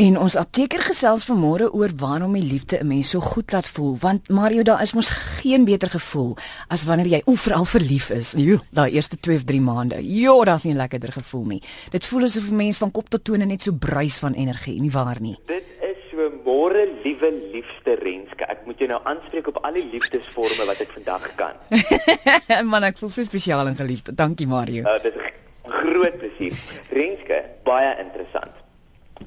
En ons apteker gesels vanmôre oor waarom die liefde 'n mens so goed laat voel, want Mario, daar is mos geen beter gevoel as wanneer jy ooral verlief is. Jo, daai eerste 2 of 3 maande. Jo, daar's nie 'n lekkerder gevoel nie. Dit voel asof 'n mens van kop tot tone net so bruis van energie, nie waar nie? Dit is so môre, liewe liefste Renske. Ek moet jou nou aanspreek op al die liefdesforme wat ek vandag kan. Man, ek voel so spesiaal en geliefd. Dankie, Mario. Uh, dit is groot plesier. Renske, baie interessant.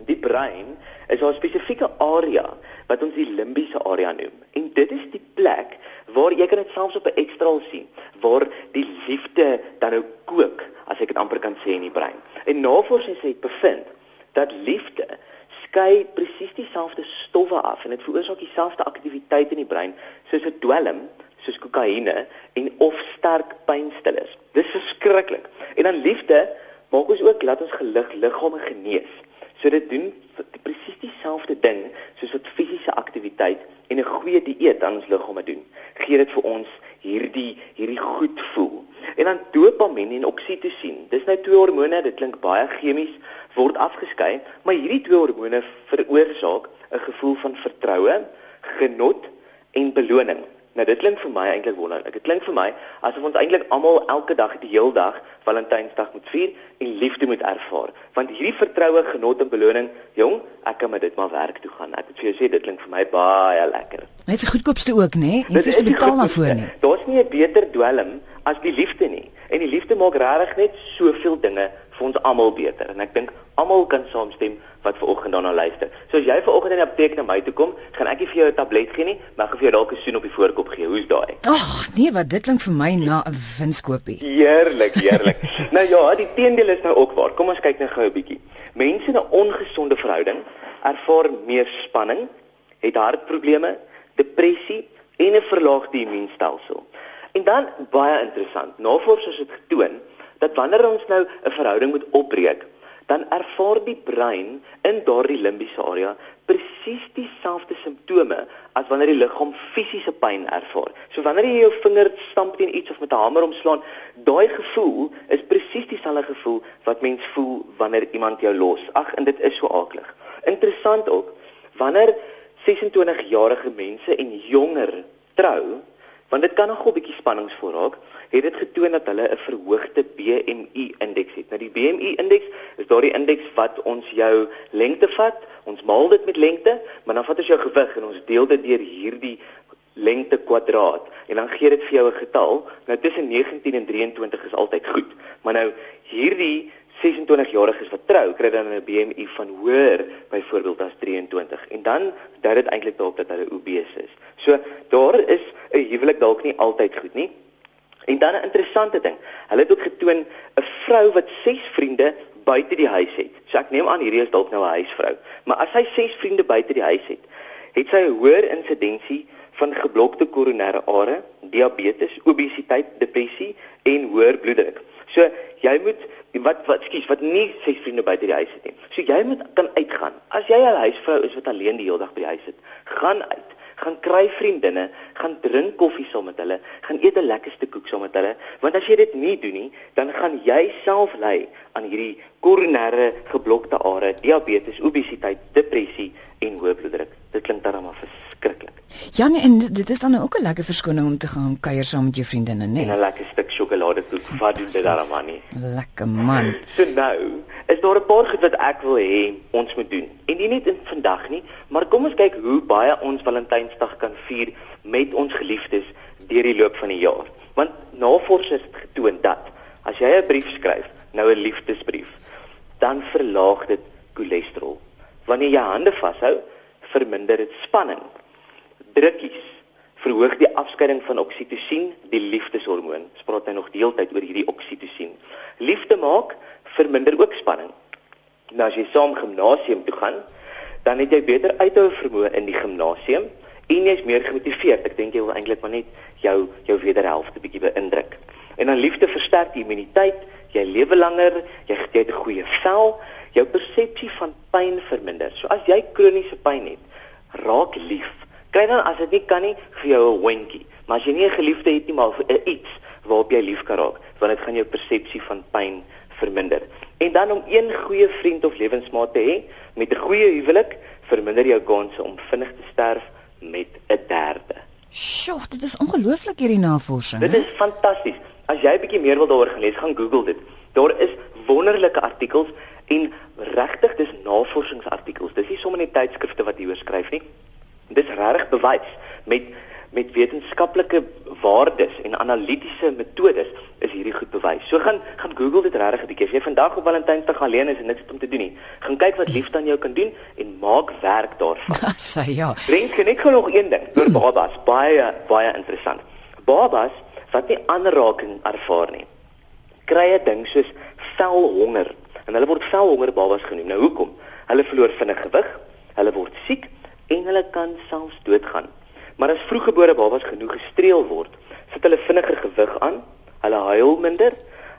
Die brein is 'n spesifieke area wat ons die limbiese area noem. En dit is die plek waar jy kan dit selfs op 'n ekstraal sien, waar die liefde dan nou kook, as ek dit amper kan sê in die brein. En navorsing sê bevind dat liefde skei presies dieselfde stowwe af en dit veroorsaak dieselfde aktiwiteit in die brein soos 'n dwelm, soos kokaine en of sterk pynstillers. Dis verskriklik. En dan liefde maak ons ook laat ons gelig liggame genees. So dit doen presies dieselfde ding soos wat fisiese aktiwiteit en 'n goeie dieet aan ons liggame doen. Gee dit vir ons hierdie hierdie goed voel. En dan dopamien en oksitosien. Dis nou twee hormone, dit klink baie chemies, word afgeskei, maar hierdie twee hormone veroorsaak 'n gevoel van vertroue, genot en beloning. Nou dit klink vir my eintlik wonderlik. Dit klink vir my asof ons eintlik almal elke dag die heel dag Valentynsdag moet vier en liefde moet ervaar. Want hierdie vertroue, genot en beloning, jong, ek kan met dit maar werk toe gaan. Ek moet vir jou sê dit klink vir my baie lekker. Dit is die goedkoopste ook, né? Jy hoef nie betaal daarvoor nie. Daar's nie 'n beter dwelm as die liefde nie. En die liefde maak regtig net soveel dinge vir ons almal beter. En ek dink almal kan saamstem wat ver oggend daarna luister. So as jy ver oggend in die apteek na my toe kom, gaan ek nie vir jou 'n tablet gee nie, maar ek gaan vir jou dalk 'n soen op die voorkop gee. Hoe's daai? Ag, oh, nee, wat dit klink vir my na 'n winskoopie. Heerlik, heerlik. nou ja, die teendeel is nou ook waar. Kom ons kyk net gou 'n bietjie. Mense in 'n ongesonde verhouding ervaar meer spanning, het hartprobleme, depressie en 'n verlaagde immuunstelsel. En dan baie interessant, navorsers het getoon dat wanneer ons nou 'n verhouding moet opbreek, dan ervaar die brein in daardie limbiese area presies dieselfde simptome as wanneer die liggaam fisiese pyn ervaar. So wanneer jy jou vinger stamp teen iets of met 'n hamer omslaan, daai gevoel is presies dieselfde gevoel wat mens voel wanneer iemand jou los. Ag, en dit is so aaklig. Interessant ook, wanneer 26-jarige mense en jonger trou, want dit kan nogal 'n bietjie spannings voorraak, het dit getoon dat hulle 'n verhoogde BMI indeks het. Nou die BMI indeks is daardie indeks wat ons jou lengte vat, ons maal dit met lengte, maar dan vat ons jou gewig en ons deel dit deur hierdie lengte kwadraat en dan gee dit vir jou 'n getal. Nou tussen 19 en 23 is altyd goed. Maar nou hierdie 26-jariges wat trou, kry dan 'n BMI van hoër byvoorbeeld as 23 en dan dui dit eintlik daarop dat hulle obese is. So daar is 'n huwelik dalk nie altyd goed nie. En dan 'n interessante ding. Hulle het ook getoon 'n vrou wat 6 vriende buite die huis het. So ek neem aan hierdie is dalk nou 'n huisvrou. Maar as sy 6 vriende buite die huis het, het sy 'n hoër insidensie van geblokte koronêre are, diabetes, obesiteit, depressie en hoër bloeddruk. So jy moet wat wat skus wat nie ses vriende buite die huis het nie. So jy moet kan uitgaan. As jy 'n huisvrou is wat alleen die hele dag by die huis sit, gaan uit gaan kry vriendinne, gaan drink koffie saam met hulle, gaan eet 'n lekkerste koek saam met hulle, want as jy dit nie doen nie, dan gaan jy self ly aan hierdie koronêre geblokte are, diabetes, obesiteit, depressie en hoë bloeddruk. Dit klink dan maar verskriklik. Ja, nee, en dit is dan ook 'n lekker verskoning om te gaan kuier saam met jou vriendinne, né? Nee? En 'n lekker stuk sjokoladekoek. Wat doen dit dan maar nie? Lekker man. So nou, daar 'n paar goed wat ek wil hê ons moet doen. En nie net in vandag nie, maar kom ons kyk hoe baie ons Valentynsdag kan vier met ons geliefdes deur die loop van die jaar. Want navorsers het getoon dat as jy 'n brief skryf, nou 'n liefdesbrief, dan verlaag dit cholesterol. Wanneer jy hande vashou, verminder dit spanning drukkies verhoog die afskeiding van oksitosien, die liefdeshormoon. Ons praat nou nog deeltyd oor hierdie oksitosien. Liefde maak verminder ook spanning. Nou as jy saam gimnasium toe gaan, dan het jy beter uithou vermoë in die gimnasium en jy's meer gemotiveerd. Ek dink jy wil eintlik maar net jou jou wederhelfte bietjie beïndruk. En dan liefde versterk die immuniteit, jy lewe langer, jy het 'n goeie vel, jou persepsie van pyn verminder. So as jy kroniese pyn het, raak lief kry dan as dit nie kan nie vir jou 'n hondjie. Maar as jy nie 'n geliefde het nie, maar 'n iets waarop jy lief kan raak, want dit gaan jou persepsie van pyn verminder. En dan om een goeie vriend of lewensmaat te hê met 'n goeie huwelik, verminder jou kanse om vinnig te sterf met 'n derde. Sjoe, dit is ongelooflik hierdie navorsing. Dit is fantasties. As jy 'n bietjie meer wil daaroor gelees, gaan Google dit. Daar is wonderlike artikels en regtig dis navorsingsartikels. Dis nie sommer net tydskrifte wat hieroor skryf nie. Dis regtig bewys met met wetenskaplike waardes en analitiese metodes is hierdie goed bewys. So gaan gaan Google dit regtig 'n bietjie. As jy vandag op Valentynsdag alleen is en niks om te doen nie, gaan kyk wat liefde aan jou kan doen en maak werk daarvan. Sê ja. Drink net gou nog een ding oor babas, baie baie interessant. Babas wat nie aanraking ervaar nie, kry 'n ding soos velhonger en hulle word velhonger babas genoem. Nou hoekom? Hulle verloor vinnig gewig, hulle word siek en hulle kan selfs doodgaan. Maar as vroeggebore babas genoeg gestreel word, sit hulle vinniger gewig aan, hulle huil minder,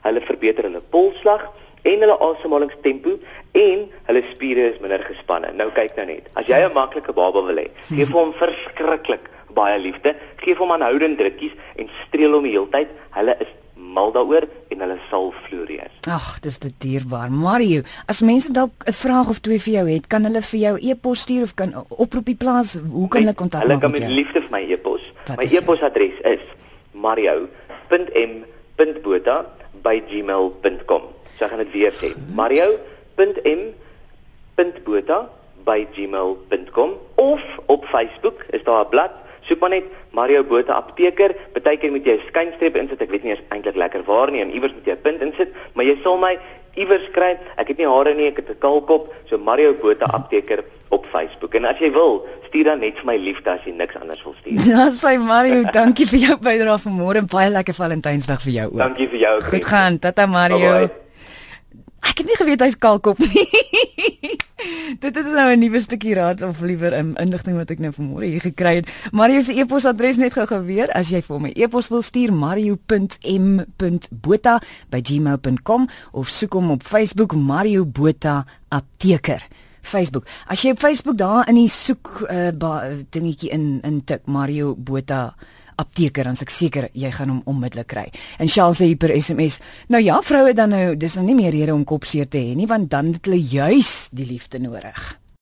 hulle verbeter hulle polsslag en hulle asemhalingstempo en hulle spiere is minder gespanne. Nou kyk nou net. As jy 'n maklike baba wil hê, gee vir hom verskriklik baie liefde, gee vir hom aanhoudend drukkies en streel hom die hele tyd. Hulle is mal daaroor en hulle sal floreer. Ag, dis dit dierbaar. Mario, as mense dalk 'n vraag of twee vir jou het, kan hulle vir jou e-pos stuur of kan oproepie plaas? Hoe kan hulle kontak maak? Hulle kan met liefde vir my e-pos. My e-posadres is mario.m.botha@gmail.com. So gaan dit weer sê. mario.m.botha@gmail.com of op Facebook is daar 'n bladsy Soek maar net Mario Botha apteker. Partykeer moet jy 'n skynstreep insit. Ek weet nie eens eintlik lekker waar nie en iewers moet jy 'n punt insit, maar jy sal my iewers kry. Ek het nie hare nie, ek het 'n kaalkop. So Mario Botha apteker op Facebook. En as jy wil, stuur dan net vir my liefde as jy niks anders wil stuur. Ja, sê Mario, dankie vir jou bydrae vanmôre en baie lekker Valentynsdag vir jou ook. Dankie vir jou. Goed gaan. Tata Mario. Bye -bye. Ek het nie geweet hy's kaalkop nie. Dit is nou 'n nuwe stukkie raad of liewer 'n um, inligting wat ek nou vanmôre hier gekry het. Mario se e-posadres net gou geweer as jy vir my e-pos wil stuur mario.m.botha@gmail.com of soek hom op Facebook Mario Botha apteker. Facebook. As jy op Facebook daar in die soek uh, dingetjie in in tik Mario Botha apteker dan ek seker jy gaan hom onmiddellik kry. En Charles sê per SMS, nou ja, vroue dan nou, dis nou nie meer rede om kopseer te hê nie want dan het hulle juis die liefde nodig.